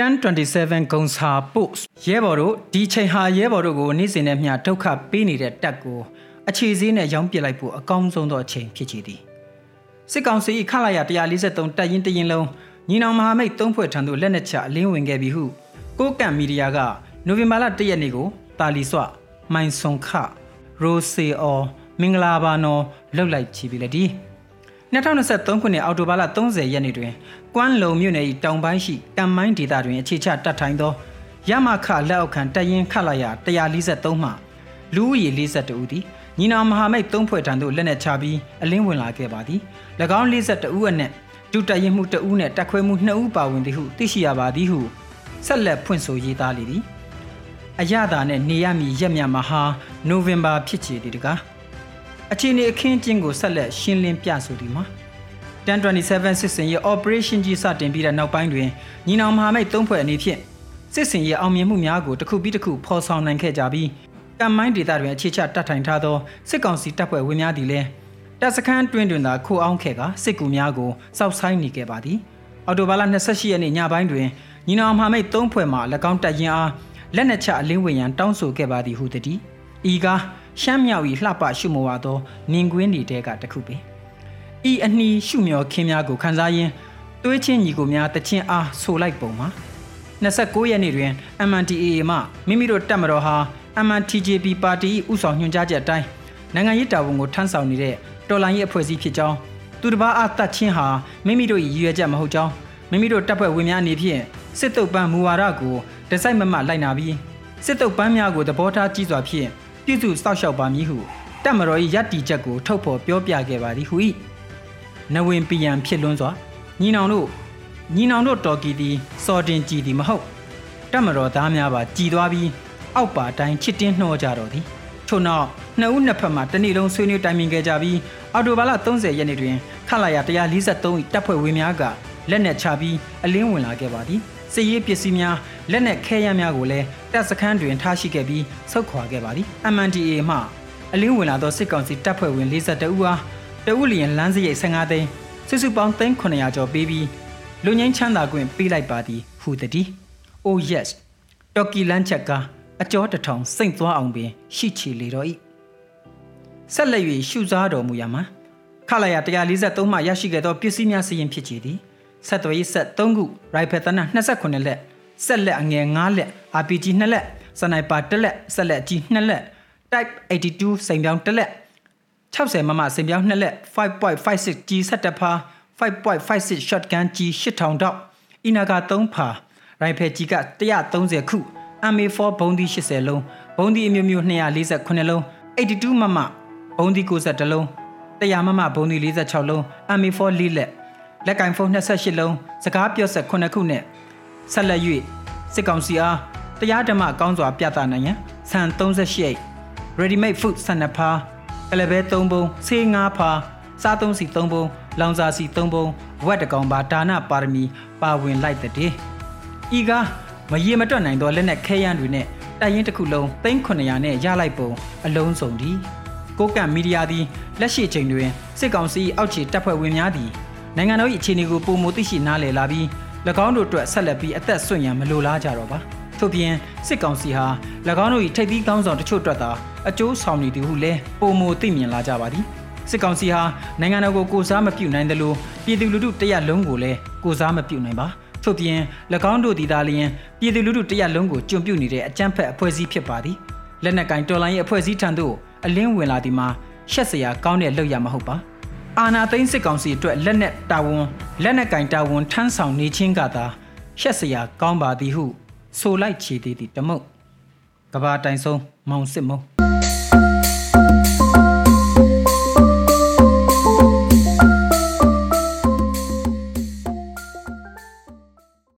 1027ဂုံစာပို့ရဲဘော်တို့ဒီချိန်ဟာရဲဘော်တို့ကိုနေ့စဉ်နဲ့မျှဒုက္ခပေးနေတဲ့တပ်ကိုအခြေစည်းနဲ့ရောင်းပစ်လိုက်ဖို့အကောင်းဆုံးသောအချိန်ဖြစ်ချည်သည်စစ်ကောင်စီခလာရ143တပ်ရင်းတရင်လုံးညီနောင်မဟာမိတ်သုံးဖွဲ့ထံသို့လက်နက်ချအလင်းဝင်ခဲ့ပြီဟုကိုကန့်မီဒီယာကနိုဝင်ဘာလ1ရက်နေ့ကိုတာလီဆွမိုင်ဆွန်ခရိုစီအော်မင်္ဂလာပါနော်လှုပ်လိုက်ချီပြီလေဒီ 2023ခုနှစ်အောက်တိုဘာလ30ရက်နေ့တွင်ကွမ်းလုံမြို့နယ်၏တောင်ပိုင်းရှိကံမိုင်းဒေသတွင်အခြေချတပ်ထိုင်သောရမခလက်အောက်ခံတရင်ခလာရ143မှလူဦးရေ42ဦးသည်ညီနောင်မဟာမိတ်၃ဖွဲ့ထံသို့လက်နက်ချပြီးအလင်းဝင်လာခဲ့ပါသည်၎င်း42ဦးအနက်ဒုတရင်မှု2ဦးနှင့်တက်ခွဲမှု2ဦးပါဝင်သည်ဟုသိရှိရပါသည်ဟုဆက်လက်ဖွင့်ဆိုရေးသားလေသည်အရသာနဲ့နေရမည်ရက်မြမှာဟာနိုဝင်ဘာဖြစ်ချေသည်တကား အခြေအနေအခင်းကျင်းကိုဆက်လက်ရှင်းလင်းပြဆိုသည်မှာ1027စစ်စင်ရဲ့ operation ကြီးစတင်ပြီးတဲ့နောက်ပိုင်းတွင်ညီနောင်မဟာမိတ်၃ဖွဲ့အနေဖြင့်စစ်စင်ရဲ့အောင်မြင်မှုများကိုတစ်ခုပြီးတစ်ခုဖော်ဆောင်နိုင်ခဲ့ကြပြီးကံမိုင်းဒေသတွင်အခြေချတတ်ထိုင်ထားသောစစ်ကောင်စီတပ်ဖွဲ့ဝင်များသည်လည်းတပ်စခန်းတွင်တွင်သာခိုအောင်ခဲ့ကစစ်ကူများကိုစောက်ဆိုင်နေခဲ့ပါသည်အော်တိုဘာလ28ရက်နေ့ညပိုင်းတွင်ညီနောင်မဟာမိတ်၃ဖွဲ့မှ၎င်းတပ်ရင်အားလက်နက်ချအလင်းဝင်ရန်တောင်းဆိုခဲ့ပါသည်ဟုတည်းဤကား ရှမ်းမြောက်၏လှပရှုမဝါသောနင်ကွင်းတွေတဲကတခုပင်ဤအနှီးရှုမျောခင်းများကိုခန်းစားရင်းသွေးချင်းညီကိုများတချင်းအားဆိုလိုက်ပုံမှာ29ရက်နေ့တွင် MNTAA မှမိမိတို့တပ်မတော်ဟာ MNTJP ပါတီဥဆောင်ညွှန်ကြားချက်အတိုင်းနိုင်ငံရေးတာဝန်ကိုထမ်းဆောင်နေတဲ့တော်လှန်ရေးအဖွဲ့အစည်းဖြစ်ကြောင်းသူတစ်ပါးအားတတ်ချင်းဟာမိမိတို့၏ရည်ရွယ်ချက်မဟုတ်ကြောင်းမိမိတို့တပ်ဖွဲ့ဝင်များအနေဖြင့်စစ်တုပ်ပန်းမူဝါဒကိုတစိုက်မမလိုက်နာပြီးစစ်တုပ်ပန်းများကိုသဘောထားကြီးစွာဖြင့် ပြည်သူစောက်ရှောက်ပါမည်ဟုတပ်မတော်၏ယက်တီချက်ကိုထုတ်ဖော်ပြောပြခဲ့ပါသည်ဟု၏နဝင်ပီယံဖြစ်လွန်းစွာညီနောင်တို့ညီနောင်တို့တော်ကီသည်စော်တင်ကြည်သည်မဟုတ်တပ်မတော်သားများပါကြည်သွားပြီးအောက်ပါတိုင်းချစ်တင်းနှောကြတော်သည်ထို့နောက်နှစ်ဦးနှစ်ဖက်မှတနေ့လုံးဆွေးနွေးတိုင်ပင်ခဲ့ကြပြီးအော်တိုဘာလ30ရက်နေ့တွင်ခလာရ143၏တပ်ဖွဲ့ဝင်များကလက်နက်ချပြီးအလင်းဝင်လာခဲ့ပါသည် စစ်ရေးပစ္စည်းများလက်နက်ခဲယမ်းများကိုလည်းတပ်စခန်းတွင်ထားရှိခဲ့ပြီးဆုတ်ခွာခဲ့ပါသည် MNDA မှအလင်းဝင်လာသောစစ်ကောင်စီတပ်ဖွဲ့ဝင်42ဦးအားတဦးလျင်လမ်းစရိတ်15သိန်းစုစုပေါင်း3900ကျော်ပေးပြီးလူငင်းချမ်းသာခွင့်ပေးလိုက်ပါသည်ဟူသည် Oh yes တော်ကီလန်းချက်ကအကျော်တထောင်စိတ်သွားအောင်ပင်ရှိချီလေတော့၏ဆက်လက်၍ရှုစားတော်မူရမှာခလာရ143မှရရှိခဲ့သောပစ္စည်းများစီရင်ဖြစ်ချီသည် ဆက်သွေးဆက်3ခုရိုင်ဖယ်တန28လက်ဆက်လက်အငယ်9လက် RPG 2လက်စနိုက်ပါ1လက်ဆက်လက်ကြီး2လက် Type 82စိန်ပြောင်း1လက်60မမစိန်ပြောင်း2လက်5.56 G 17ဖာ5.56 shotgun G 8000တောက်အီနာက3ဖာရိုင်ဖယ်ကြီးက130ခု MA4 ဘုံဒီ80လုံးဘုံဒီအမျိုးမျိုး248လုံး82မမဘုံဒီ92လုံး100မမဘုံဒီ46လုံး MA4 4လက် လက်ကင်ဖုန်း28လုံးစကားပြောဆက်9ခုနဲ့ဆက်လက်၍စစ်ကောင်စီအားတရားဓမ္မကောင်းစွာပြသနိုင်ရန်ဆန်38 ready made food 12ဖာကလဘဲ3ပုံဆေး5ဖာစားသုံးစီ3ပုံလောင်စာစီ3ပုံဝက်တကောင်ပါဒါနပါရမီပါဝင်လိုက်တဲ့ဤကားမရေမတွက်နိုင်သောလက်နက်ခဲယမ်းတွေနဲ့တိုက်ရင်တစ်ခုလုံး3900နဲ့ရလိုက်ပုံအလုံးစုံသည်ကိုကန့်မီဒီယာသည်လက်ရှိချိန်တွင်စစ်ကောင်စီအောက်ခြေတပ်ဖွဲ့ဝင်များသည် နိုင်ငံတော်၏အခြေအနေကိုပုံမသိရှိနားလည်လာပြီး၎င်းတို့အတွက်ဆက်လက်ပြီးအသက်ဆွင့်ရန်မလိုလားကြတော့ပါထို့ပြင်စစ်ကောင်စီဟာ၎င်းတို့၏ထိပ်သီးကောင်းဆောင်တချို့အတွက်သာအကျိုးဆောင်နေသည်ဟုလည်းပုံမသိမြင်လာကြပါသည်စစ်ကောင်စီဟာနိုင်ငံတော်ကိုကိုစားမပြုနိုင်သလိုပြည်သူလူထုတရက်လုံးကိုလည်းကိုစားမပြုနိုင်ပါထို့ပြင်၎င်းတို့ဒီသားလျင်ပြည်သူလူထုတရက်လုံးကိုကျွန်ပြုတ်နေတဲ့အကြမ်းဖက်အဖွဲ့အစည်းဖြစ်ပါသည်လက်နက်ကင်တော်လိုင်းရဲ့အဖွဲ့အစည်းထံသို့အလင်းဝင်လာသည်မှာရှက်စရာကောင်းတဲ့လုပ်ရမဟုတ်ပါ အာနာသိန်းစစ်ကောင်စီအတွက်လက်နက်တာဝန်လက်နက်ကင်တာဝန်ထမ်းဆောင်နေခြင်းကသာရှက်စရာကောင်းပါသည်ဟုဆိုလိုက်ချေသေးသည်တမုတ်ကဘာတိုင်ဆုံးမောင်စစ်မုံ